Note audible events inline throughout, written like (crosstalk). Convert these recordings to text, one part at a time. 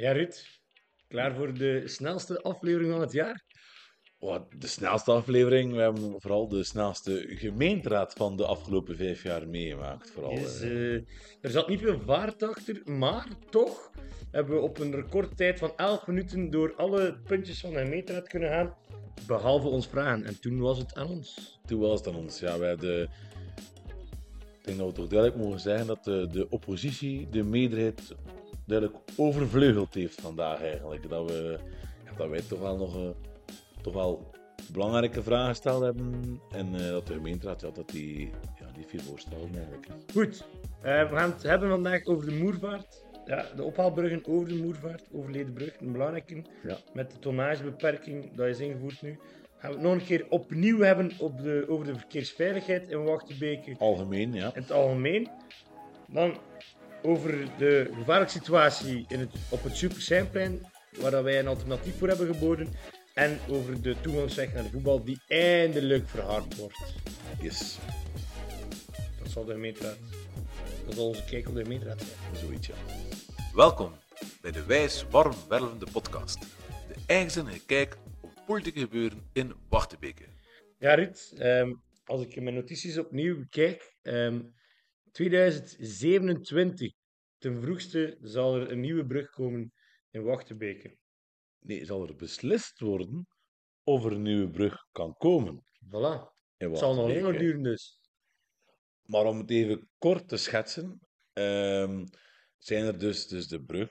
Ja, Ruud, klaar voor de snelste aflevering van het jaar? Oh, de snelste aflevering. We hebben vooral de snelste gemeenteraad van de afgelopen vijf jaar meegemaakt. Vooral, Dus, eh. eh, er zat niet veel vaart achter, maar toch hebben we op een recordtijd van 11 minuten door alle puntjes van de gemeenteraad kunnen gaan. Behalve ons vragen. En toen was het aan ons. Toen was het aan ons. Ja, wij. Ik denk dat we toch duidelijk mogen zeggen dat de, de oppositie de meerderheid duidelijk overvleugeld heeft vandaag eigenlijk. Dat, we, dat wij toch wel nog eh, toch wel belangrijke vragen gesteld hebben. En eh, dat de gemeenteraad ja, dat die, ja, die vier voorstellen eigenlijk. Goed, eh, we gaan het hebben vandaag over de Moervaart. Ja, de ophaalbruggen over de Moervaart, over Ledenbrug, een belangrijke. Ja. Met de tonnagebeperking, dat is ingevoerd nu. Gaan we het nog een keer opnieuw hebben op de, over de verkeersveiligheid in Wachtenbeke Algemeen, ja. in het algemeen. Dan over de gevaarlijke situatie in het, op het Superseinplein, waar dat wij een alternatief voor hebben geboden. En over de toegangsweg naar de voetbal, die eindelijk verhard wordt. Yes, Dat zal de gemeenteraad. Dat zal onze kijk op de gemeenteraad zijn. zoiets ja. Welkom bij de Wijs Warm Wervende podcast. De eigenzinnige kijk op politieke gebeuren in Wachtebeke. Ja, Ruud, ehm, als ik mijn notities opnieuw bekijk, ehm 2027, ten vroegste, zal er een nieuwe brug komen in Wachtenbeke. Nee, zal er beslist worden of er een nieuwe brug kan komen. Voilà. Het zal nog langer duren dus. Maar om het even kort te schetsen, ehm, zijn er dus, dus de brug,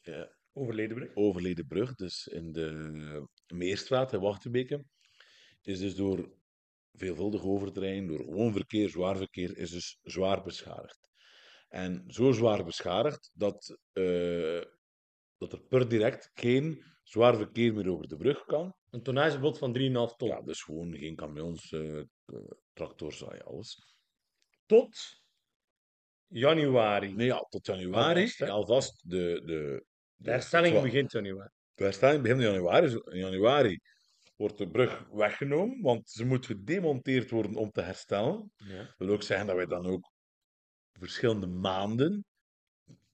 eh, Overleden brug. overleden brug, dus in de Meerstraat in Wachtenbeke, is dus door veelvuldig overterrein, door gewoon verkeer, zwaar verkeer, is dus zwaar beschadigd. En zo zwaar beschadigd dat, eh, dat er per direct geen zwaar verkeer meer over de brug kan. Een tonnagebod van 3,5 ton. Ja, dus gewoon geen camions, eh, eh, tractors, ja, alles. Tot januari. Nee, ja, tot januari, Alvast, alvast de, de, de herstelling begint januari. De herstelling begint in januari. In januari wordt de brug weggenomen, want ze moet gedemonteerd worden om te herstellen. Ja. Dat wil ook zeggen dat wij dan ook verschillende maanden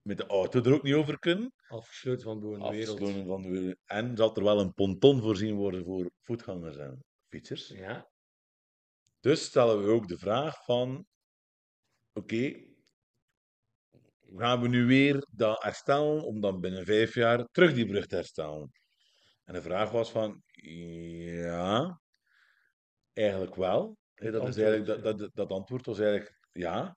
met de auto er ook niet over kunnen. Afgesloten van de wereld. Afgesloten van de wereld. En zal er wel een ponton voorzien worden voor voetgangers en fietsers. Ja. Dus stellen we ook de vraag van, oké, gaan we nu weer dat herstellen om dan binnen vijf jaar terug die brug te herstellen? En de vraag was van, ja, eigenlijk wel. Dat, is antwoord, eigenlijk, dat, dat, dat antwoord was eigenlijk ja.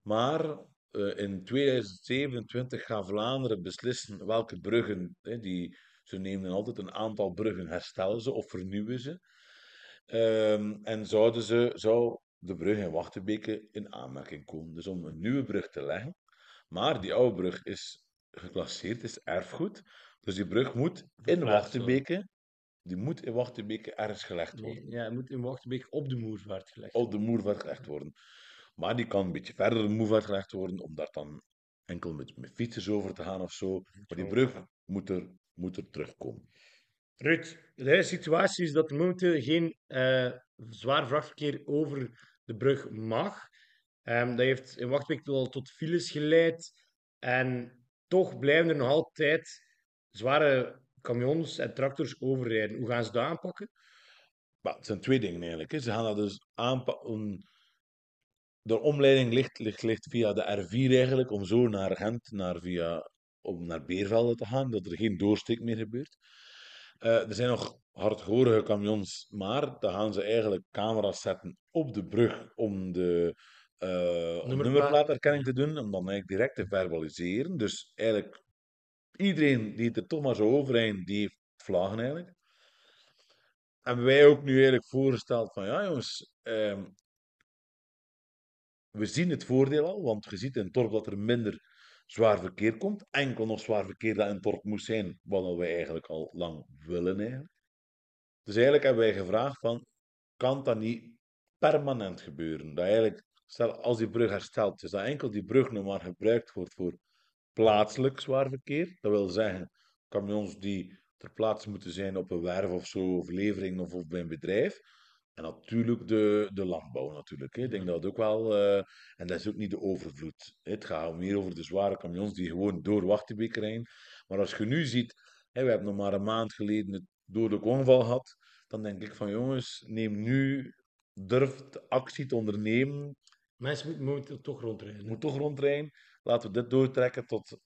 Maar eh, in 2027 gaat Vlaanderen beslissen welke bruggen, hè, die, ze nemen altijd een aantal bruggen, herstellen ze of vernieuwen ze. Ehm, en zouden ze, zou de brug in Wachtenbeke in aanmerking komen. Dus om een nieuwe brug te leggen. Maar die oude brug is geclasseerd, is erfgoed. Dus die brug moet in Wachtenbeke, die moet in Wachtenbeke ergens gelegd worden. Nee, ja, het moet in Wachtenbeek op de Moervaart gelegd Op de moervaart gelegd worden. Maar die kan een beetje verder de moervaart gelegd worden, om daar dan enkel met, met fietsers over te gaan of zo. Maar die brug moet er, moet er terugkomen. Ruud, de situatie is dat er momenteel geen eh, zwaar vrachtverkeer over de brug mag. Ehm, dat heeft in Wachtbeek wel tot files geleid. En toch blijven er nog altijd zware camions en tractors overrijden. Hoe gaan ze dat aanpakken? Maar het zijn twee dingen eigenlijk. Hè. Ze gaan dat dus aanpakken. De omleiding ligt, ligt, ligt via de R4 eigenlijk, om zo naar Gent, naar, via, om naar Beervelde te gaan, dat er geen doorsteek meer gebeurt. Eh, er zijn nog hardgorige camions, maar dan gaan ze eigenlijk camera's zetten op de brug om de eh, Nummerplaat. nummerplaaterkenning te doen, om dan eigenlijk direct te verbaliseren. Dus eigenlijk iedereen die er toch maar zo overheen, die heeft vlaggen eigenlijk. Hebben wij ook nu eigenlijk voorgesteld van, ja jongens, ehm, we zien het voordeel al, want je ziet in het dorp dat er minder zwaar verkeer komt. Enkel nog zwaar verkeer dat in het dorp moest zijn, wat wij eigenlijk al lang willen. Dus eigenlijk hebben wij gevraagd van, kan dat niet permanent gebeuren? Dat eigenlijk, stel als die brug hersteld is, dat enkel die brug nog maar gebruikt wordt voor plaatselijk zwaar verkeer. Dat wil zeggen, camions die ter plaatse moeten zijn op een werf of zo, of levering of, of bij een bedrijf. En natuurlijk de, de landbouw natuurlijk. Hè. Ik denk dat het ook wel... eh, en dat is ook niet de overvloed. hè. Het gaat meer over de zware camions die gewoon door Wachtenbeek rijden. Maar als je nu ziet... Hè, we hebben nog maar een maand geleden het dodelijk ongeval gehad. Dan denk ik van jongens, neem nu... Durf de actie te ondernemen. Mensen moeten momenteel toch rondrijden. Moet toch rondrijden. Laten we dit doortrekken tot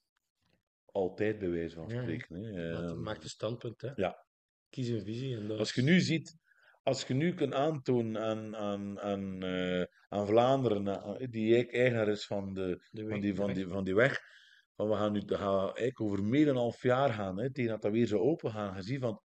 altijd, bij wijze van Ja, ja. spreken. hè. Maak- Eh, Maak een standpunt, hè. ja. Kies een visie. En dat Als je nu ziet, als je nu kunt aantonen aan, aan, aan, eh, aan Vlaanderen, aan- die eigenaar is van, de, de van, die, van, weg- die, van die weg, van we gaan nu dat gaat eigenlijk over meer dan een half jaar gaan, hè, tegen dat dat weer zou open gaan. Je ziet van,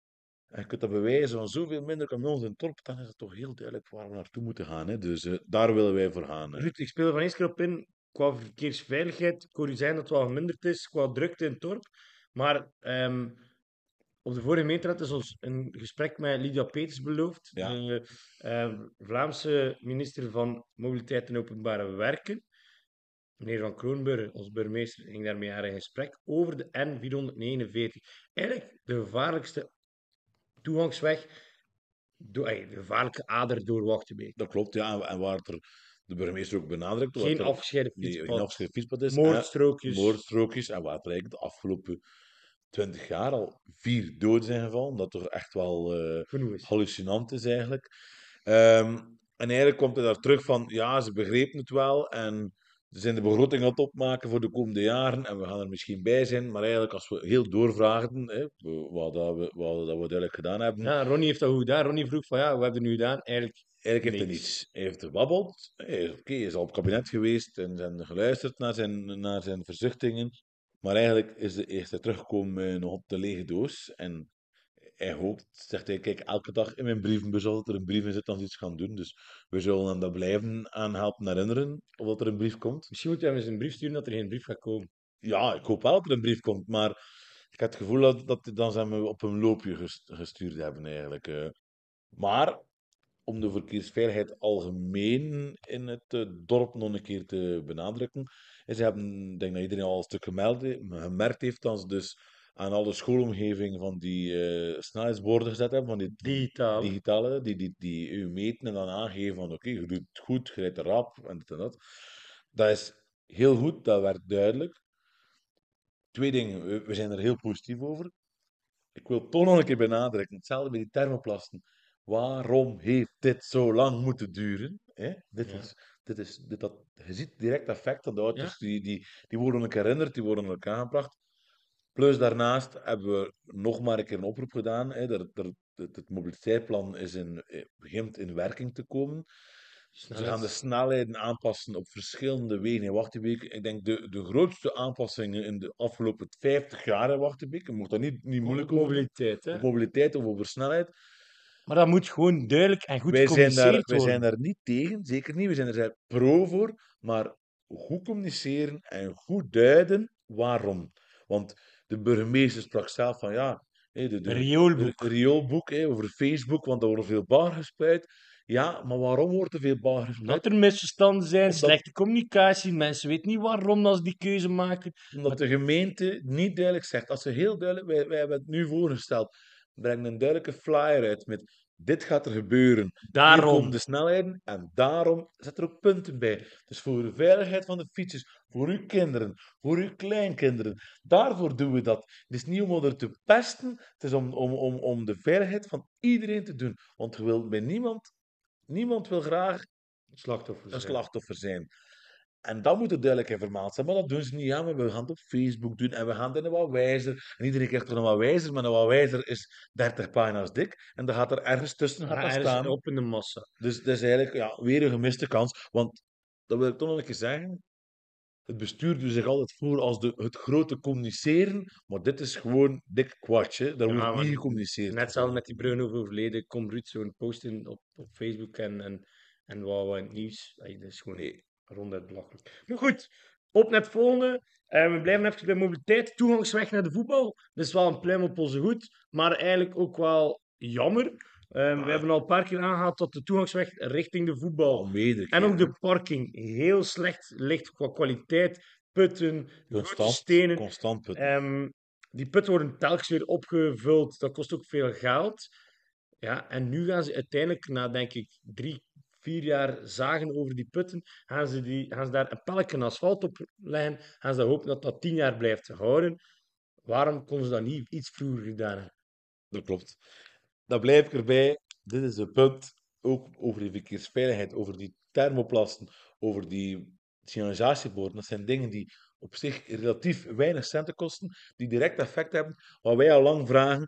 en je kunt dat bewijzen van zoveel minder camions in het dorp, dan is het toch heel duidelijk waar we naartoe moeten gaan. Hè. Dus eh, daar willen wij voor gaan. hè. Ruud, ik speel er van eens keer op in. Qua verkeersveiligheid, ik hoor u zeggen dat het wel geminderd is, qua drukte in het dorp. Maar ehm, op de vorige gemeenteraad is ons een gesprek met Lydia Peters beloofd, Ja. de eh, Vlaamse minister van Mobiliteit en Openbare Werken. Meneer Van Kroonburg, onze burgemeester, ging daarmee aan in gesprek over de N449. Eigenlijk de gevaarlijkste toegangsweg, de gevaarlijke ader door Wachtenbeek. Dat klopt, ja. En waar er de burgemeester ook benadrukt. wat Geen afgescheiden fietspad, geen afgescheiden fietspad is. moordstrookjes. En moordstrookjes. En waar eigenlijk de afgelopen twintig jaar al vier doden zijn gevallen. Dat toch echt wel eh, hallucinant is eigenlijk. Ehm, en eigenlijk komt hij daar terug van, ja, ze begrepen het wel en ze zijn de begroting aan het opmaken voor de komende jaren en we gaan er misschien bij zijn, maar eigenlijk als we heel doorvragen, hè, wat, dat we, wat dat we duidelijk gedaan hebben, Ja, Ronnie heeft dat goed gedaan. Ronnie vroeg van ja, wat hebben we nu gedaan? Eigenlijk, Eigenlijk heeft hij Niks. niets. Hij heeft gebabbeld. Hij is, oké, hij is al op het kabinet geweest en zijn geluisterd naar zijn, naar zijn verzuchtingen. Maar eigenlijk is, de, is hij teruggekomen nog op de lege doos. En hij hoopt, zegt hij, kijk, elke dag in mijn brievenbus altijd er een brief in zit dan ze iets gaan doen. Dus we zullen hem dat blijven aan helpen herinneren, of dat er een brief komt. misschien moet hij hem eens een brief sturen dat er geen brief gaat komen. Ja, ik hoop wel dat er een brief komt, maar ik heb het gevoel dat, dat dan ze hem op een loopje ges- gestuurd hebben eigenlijk. eh. Maar om de verkeersveiligheid algemeen in het eh, dorp nog een keer te benadrukken, is, ze hebben, ik denk dat iedereen al een stuk gemeld, gemerkt heeft dat ze dus aan alle schoolomgeving van die eh, snelheidsborden gezet hebben, van die digitale, die, die, die u meten en dan aangeven van oké, je doet het goed, je rijdt erop en dit en dat. Dat is heel goed, dat werd duidelijk. Twee dingen, we, we zijn er heel positief over. Ik wil toch nog een keer benadrukken, hetzelfde met die thermoplasten. Waarom heeft dit zo lang moeten duren? Hè? Dit Ja. is, dit is, dit, dat, je ziet direct effect aan de auto's, die, die, die worden herinnerd, die worden ook aangebracht. Plus daarnaast hebben we nog maar een keer een oproep gedaan. Hè. Er, er, het, het mobiliteitsplan is in, eh, begint in werking te komen. Ze gaan de snelheden aanpassen op verschillende wegen in Wachtenbeek. Ik denk de, de grootste aanpassingen in de afgelopen 50 jaar in Wachtenbeek. Je moet dat niet, niet moeilijk over mobiliteit. Hè? Mobiliteit of over snelheid. Maar dat moet gewoon duidelijk en goed wij, zijn daar, gecommuniceerd wij zijn worden. daar niet tegen, zeker niet. We zijn er pro voor. Maar goed communiceren en goed duiden waarom. Want de burgemeester sprak zelf van ja. de, de, Een rioolboek. over Facebook, want er wordt veel bar gespuit. Ja, maar waarom wordt er veel bar gespuit? Dat er misverstanden zijn, Omdat- slechte communicatie, mensen weten niet waarom als die keuze maken. Omdat de gemeente niet duidelijk zegt. Als ze heel duidelijk, wij, wij hebben het nu voorgesteld, breng een duidelijke flyer uit met dit gaat er gebeuren. Daarom. de snelheden en daarom zet er ook punten bij. Dus voor de veiligheid van de fietsers, voor uw kinderen, voor uw kleinkinderen, daarvoor doen we dat. Het is niet om er te pesten, het is om, om, om, om de veiligheid van iedereen te doen. Want je wilt bij niemand, niemand wil graag een zijn. slachtoffer zijn. En dat moet er duidelijk in vermeld zijn. Maar dat doen ze niet. Ja, maar we gaan het op Facebook doen en we gaan het wat wijzer. En iedereen krijgt er een wat wijzer, maar een wat wijzer is 30 pagina's dik. En dan gaat er ergens tussen Ja, er is staan. op in de massa. Dus dat is eigenlijk ja, weer een gemiste kans. Want, dat wil ik toch nog een keer zeggen, het bestuur doet zich altijd voor als de, het grote communiceren, maar dit is gewoon dik kwartje. Daar Ja, wordt niet gecommuniceerd. Net zoals met die Bruno overleden, komt Ruud zo'n post in op, op Facebook en, en, en wat wat nieuws. Dat is gewoon Nee. Ronduit belachelijk. Maar goed, op naar het volgende. Eh, we blijven even bij mobiliteit. Toegangsweg naar de voetbal. Dat is wel een pluim op onze hoed, maar eigenlijk ook wel jammer. Eh, we hebben al een paar keer aangehaald dat de toegangsweg richting de voetbal Al meerdere en ook de parking heel slecht ligt qua kwaliteit. Putten, grote Constant, stenen. constant putten. Ehm, die putten worden telkens weer opgevuld. Dat kost ook veel geld. Ja, en nu gaan ze uiteindelijk, na denk ik drie, vier jaar zagen over die putten, gaan ze, die, gaan ze daar een pelken asfalt op leggen. Gaan ze hopen dat dat tien jaar blijft houden. Waarom konden ze dat niet iets vroeger gedaan hebben? Dat klopt. Dan blijf ik erbij. Dit is een punt. Ook over die verkeersveiligheid, over die thermoplasten, over die signalisatieborden. Dat zijn dingen die op zich relatief weinig centen kosten, die direct effect hebben. Wat wij al lang vragen.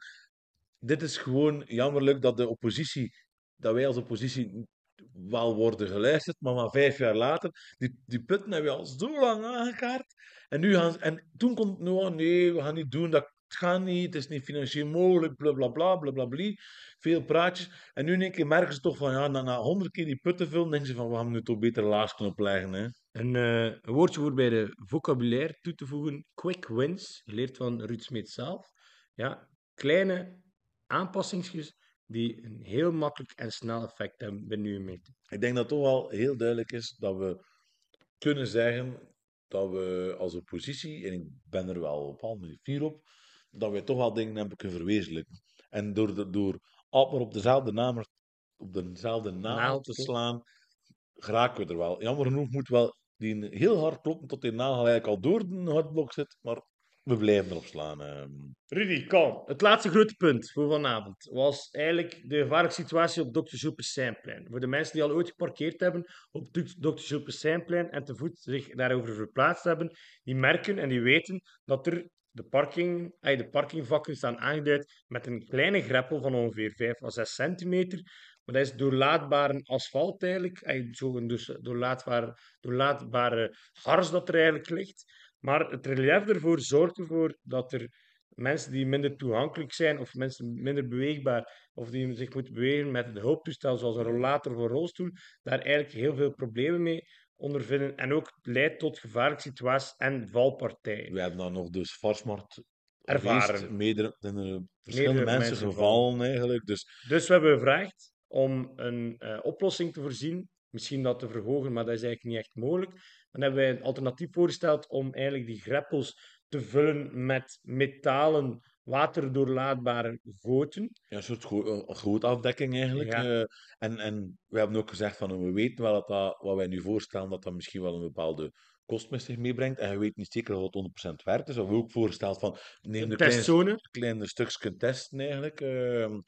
Dit is gewoon jammerlijk dat de oppositie, dat wij als oppositie wel worden geluisterd, maar maar vijf jaar later, die, die putten hebben we al zo lang aangekaart. En, nu gaan en toen komt nou, nee, we gaan niet doen, dat gaat niet, het is niet financieel mogelijk, bla bla bla, bla bla bla. Veel praatjes. En nu in één keer merken ze toch van, ja, na, na honderd keer die putten vullen, denken ze van, we gaan nu toch beter laasknop leggen. Hè. Een, eh, woordje voor bij de vocabulaire toe te voegen. Quick wins, geleerd van Ruud Smit zelf. Ja, kleine aanpassingsjes die een heel makkelijk en snel effect hebben binnen uw meter. Ik denk dat het toch wel heel duidelijk is dat we kunnen zeggen dat we als oppositie, en ik ben er wel op al manier fier op, dat wij toch wel dingen hebben kunnen verwezenlijken. En door, de, door maar op dezelfde naam, op dezelfde naam te slaan, geraken we er wel. Jammer genoeg moet wel die heel hard kloppen tot die nagel eigenlijk al door de hardblok zit, maar we blijven erop slaan. ehm. Rudy, kom. Het laatste grote punt voor vanavond was eigenlijk de gevaarlijke situatie op Dr. Gilles Seinplein. Voor de mensen die al ooit geparkeerd hebben op Dr. Gilles Seinplein en te voet zich daarover verplaatst hebben, die merken en die weten dat er de, parking, eh, de parkingvakken staan aangeduid met een kleine greppel van ongeveer 5 à 6 centimeter. Maar dat is doorlaatbare asfalt eigenlijk, eh, zo'n dus doorlaatbare, doorlaatbare hars dat er eigenlijk ligt. Maar het relief ervoor zorgt ervoor dat er mensen die minder toegankelijk zijn of mensen minder beweegbaar of die zich moeten bewegen met een hulptoestel zoals een rollator of een rolstoel, daar eigenlijk heel veel problemen mee ondervinden en ook leidt tot gevaarlijke situaties en valpartijen. We hebben dan nog dus Varsmart Ervaren. Meerdere, er verschillende Meerdere mensen mensen gevallen eigenlijk. Dus Dus we hebben gevraagd om een eh, oplossing te voorzien, misschien dat te verhogen, maar dat is eigenlijk niet echt mogelijk. Dan hebben wij een alternatief voorgesteld om eigenlijk die greppels te vullen met metalen waterdoorlaatbare goten. Ja, een soort gootafdekking eigenlijk. Ja. eh, en, en we hebben ook gezegd van we weten wel dat, dat wat wij nu voorstellen, dat dat misschien wel een bepaalde kost met zich meebrengt. En we weten niet zeker of het 100% werkt. Dus we hebben ook voorgesteld van neem de kleine, kleine stukjes testen eigenlijk. ehm.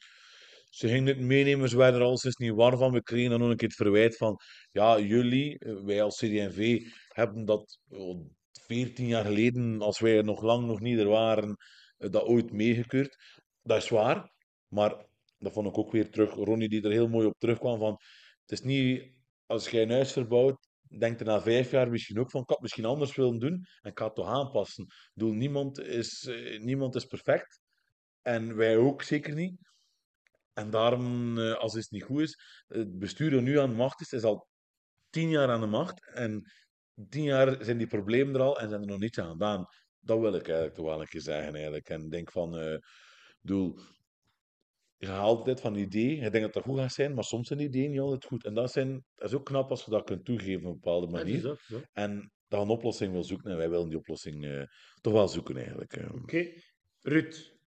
Ze gingen het meenemen, ze werden er al sinds niet warm van. We kregen dan nog een keer het verwijt van ja, jullie, eh, wij als CD&V, hebben dat oh, 14 jaar geleden, als wij nog lang nog niet er waren, eh, dat ooit meegekeurd. Dat is waar, maar dat vond ik ook weer terug. Ronnie die er heel mooi op terugkwam van, het is niet, als jij een huis verbouwt, denk er na vijf jaar misschien ook van, ik had misschien anders willen doen en ik ga het toch aanpassen. Ik bedoel, niemand is, eh, niemand is perfect en wij ook zeker niet. En daarom, eh, als het niet goed is, het bestuur dat nu aan de macht is, is al tien jaar aan de macht en tien jaar zijn die problemen er al en zijn er nog niets aan gedaan. Dat wil ik eigenlijk toch wel een keer zeggen eigenlijk. En ik denk van, eh bedoel, je gaat altijd van ideeën, je denkt dat dat goed gaat zijn, maar soms zijn ideeën niet altijd goed. En dat, zijn, dat is ook knap als je dat kunt toegeven op een bepaalde manier. dat. En dat een oplossing wil zoeken, en wij willen die oplossing eh, toch wel zoeken eigenlijk. eh. Oké. Ruud,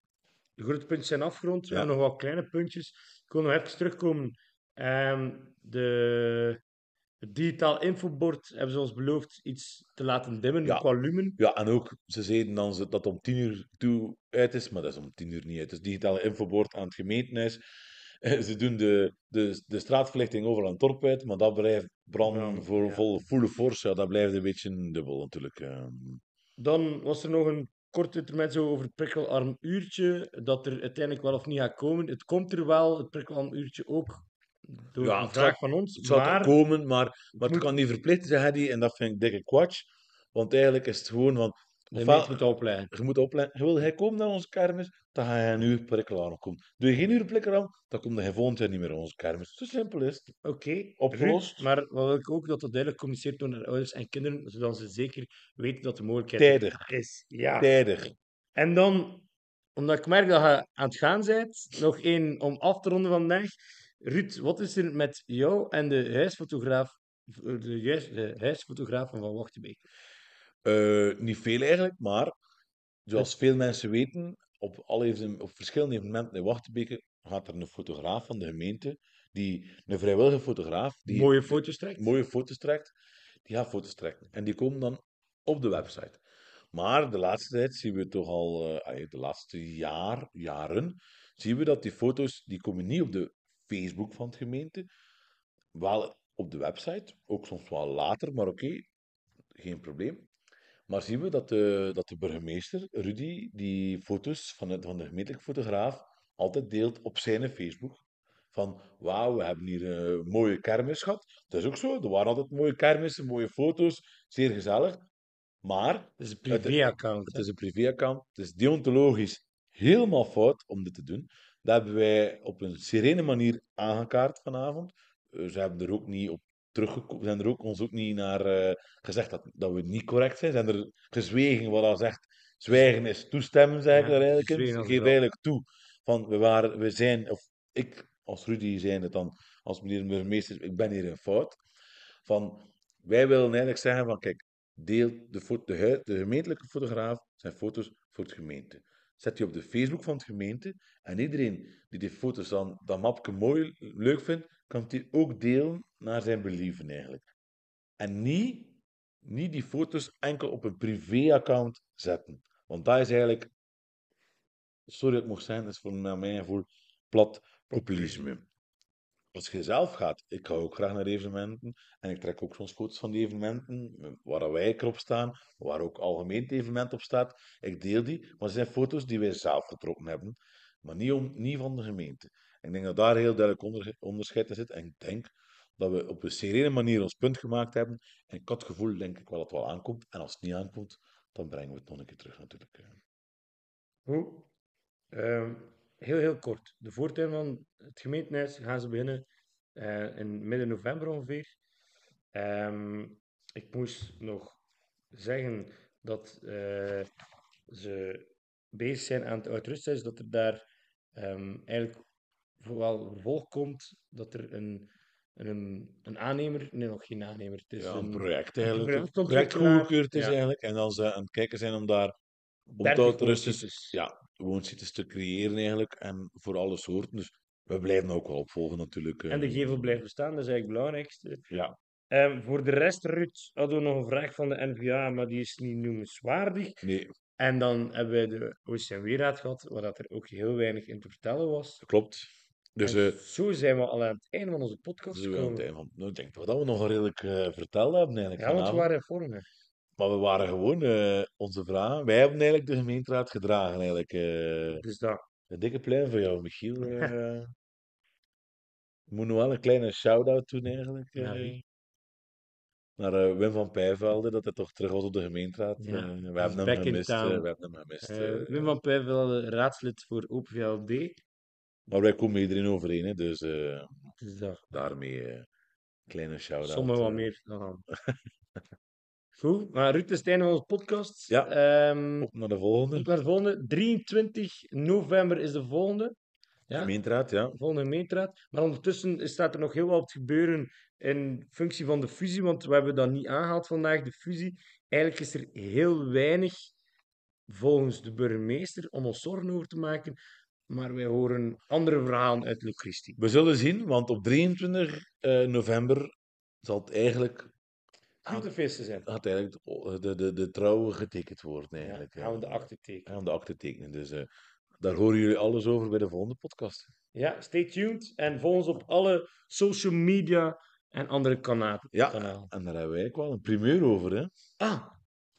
de grote puntjes zijn afgerond. We Ja. hebben nog wat kleine puntjes. Ik wil nog even terugkomen. Ehm, de, het digitaal infobord hebben ze ons beloofd iets te laten dimmen Ja. qua lumen. Ja, en ook, ze zeiden dan dat het om tien uur toe uit is, maar dat is om tien uur niet uit. Het is digitale infobord aan het gemeentehuis. Eh, Ze doen de, de, de straatverlichting overal aan het dorp uit, maar dat blijft branden Ja, voor ja. vol, volle force. Ja, dat blijft een beetje dubbel natuurlijk. eh. Dan was er nog een kort intermezzo over het prikkelarm uurtje, dat er uiteindelijk wel of niet gaat komen. Het komt er wel, het prikkelarm uurtje ook, door Ja, een vraag van ons. Het zal komen, maar, maar het moet- kan niet verplicht zijn, Hedy, en dat vind ik dikke kwatsch. Want eigenlijk is het gewoon van... ofwel- mensen moeten opleiden. Je moet opletten. Wil hij komen naar onze kermis, dan ga je een uur prikkelarm komen. Doe je geen uur prikkelarm, dan komt hij volgend jaar niet meer naar onze kermis. Zo simpel is het. Oké, Opgelost. Ruud, maar wat wil ik ook dat dat duidelijk gecommuniceerd wordt naar ouders en kinderen, zodat ze zeker weten dat de mogelijkheid Tijdig. is. Ja. Tijdig. En dan, omdat ik merk dat je aan het gaan bent, nog één om af te ronden vandaag. Ruud, wat is er met jou en de huisfotograaf, de, juis- de huisfotograaf van Van Wachtenbeek? Eh, niet veel eigenlijk, maar zoals veel mensen weten, op, alle op verschillende evenementen in Wachtenbeke gaat er een fotograaf van de gemeente, die, een vrijwillige fotograaf, die Mooie foto's trekt. mooie foto's trekt, die gaat foto's trekken. En die komen dan op de website. Maar de laatste tijd zien we toch al, eh, de laatste jaar, jaren, zien we dat die foto's, die komen niet op de Facebook van de gemeente, wel op de website, ook soms wel later, maar oké, geen probleem. Maar zien we dat de, dat de burgemeester, Rudy, die foto's van, het, van de gemeentelijke fotograaf altijd deelt op zijn Facebook. Van, wauw, we hebben hier een mooie kermis gehad. Dat is ook zo, er waren altijd mooie kermissen, mooie foto's, zeer gezellig. Maar Dat is een privéaccount. het is een privéaccount, het is deontologisch helemaal fout om dit te doen. Dat hebben wij op een serene manier aangekaart vanavond. Eh, Ze hebben er ook niet op teruggekomen, zijn er ook, ons ook niet naar eh, gezegd dat, dat we niet correct zijn. Zijn er gezwegen, wat al zegt, zwijgen is toestemmen, zeg ik Ja, daar eigenlijk in. Ze geven eigenlijk toe van, we, waren, we zijn, of ik als Rudy zijn het dan, als meneer de burgemeester, ik ben hier in fout. Van, wij willen eigenlijk zeggen van, kijk, deel de, de, de gemeentelijke fotograaf zijn foto's voor het gemeente. Zet die op de Facebook van het gemeente en iedereen die die foto's dan, dat mapje mooi, leuk vindt, kan die ook delen naar zijn believen eigenlijk. En niet, niet die foto's enkel op een privéaccount zetten. Want dat is eigenlijk, sorry dat ik mocht zijn, dat is voor mijn gevoel plat populisme. Als je zelf gaat, ik ga ook graag naar evenementen en ik trek ook soms foto's van die evenementen, waar wij erop staan, waar ook algemeen het evenement op staat. Ik deel die, maar het zijn foto's die wij zelf getrokken hebben, maar niet, om, niet van de gemeente. Ik denk dat daar heel duidelijk onder, onderscheid in zit en ik denk dat we op een serene manier ons punt gemaakt hebben. En ik had het gevoel, denk ik, wel dat het wel aankomt. En als het niet aankomt, dan brengen we het nog een keer terug natuurlijk. eh. Hoe? Ehm, heel, heel kort. De voortuin van het gemeentehuis gaan ze beginnen eh, in midden november ongeveer. Ehm, ik moest nog zeggen dat eh, ze bezig zijn aan het Oud-Rusthuis, dat er daar ehm, eigenlijk vooral komt, dat er een, een, een aannemer, nee, nog geen aannemer, het is Ja, een een project eigenlijk. Een project goedgekeurd is Ja. eigenlijk. En dan ze aan het kijken zijn om daar 30 onthoud rustig woonsites. ja, woonsites te creëren eigenlijk. En voor alle soorten. Dus we blijven ook wel opvolgen natuurlijk. En de eh. gevel blijft bestaan, dat is eigenlijk het belangrijkste. Ja, Ehm, voor de rest, Ruud, hadden we nog een vraag van de NVA, maar die is niet noemenswaardig. nee, En dan hebben wij de OCMW-raad gehad, waar dat er ook heel weinig in te vertellen was. klopt. Dus eh zo zijn we al aan het einde van onze podcast dus we aan het gekomen. einde van- nou, ik denk dat we nog redelijk eh verteld hebben eigenlijk Ja, want we waren in vorm. hè. Maar we waren gewoon eh, onze vragen. Wij hebben eigenlijk de gemeenteraad gedragen eigenlijk. Dus dat. een dikke pluim voor jou, Michiel. (laughs) Ik moet nog wel een kleine shout-out doen eigenlijk. Naar Wim van Pijvelde, dat hij toch terug was op de gemeenteraad. Ja, we hebben gemist. we hebben hem gemist. Wim van Pijvelde, raadslid voor Open VLD. Maar wij komen iedereen overeen, hè, dus eh, daarmee eh kleine shout-out. Sommigen wat eh. meer dan. (laughs) Goed, maar Ruud, is het einde van onze podcast. Ja. Ehm, Op naar de volgende. op naar de volgende. 23 november is de volgende. Ja. Gemeenteraad, ja. volgende gemeenteraad. Maar ondertussen staat er nog heel wat te gebeuren in functie van de fusie, want we hebben dat niet aangehaald vandaag, de fusie. Eigenlijk is er heel weinig volgens de burgemeester om ons zorgen over te maken, maar wij horen andere verhalen uit Lucristie. We zullen zien, want op 23 eh, november zal het eigenlijk, Grote feesten zijn. gaat eigenlijk de, de, de, trouwe getekend worden. Ja, Eigenlijk, gaan we de eh. akte tekenen. Gaan we de akte tekenen. Dus eh, daar horen jullie alles over bij de volgende podcast. Ja, stay tuned en volg ons op alle social media en andere kana- Ja, kanalen. en daar hebben wij eigenlijk wel een primeur over, hè? Ah,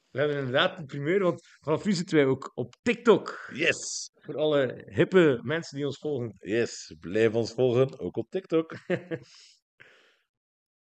we hebben inderdaad een primeur, want vanaf nu zitten wij ook op TikTok. Yes! Voor alle hippe mensen die ons volgen. Yes, blijf ons volgen, ook op TikTok. (laughs)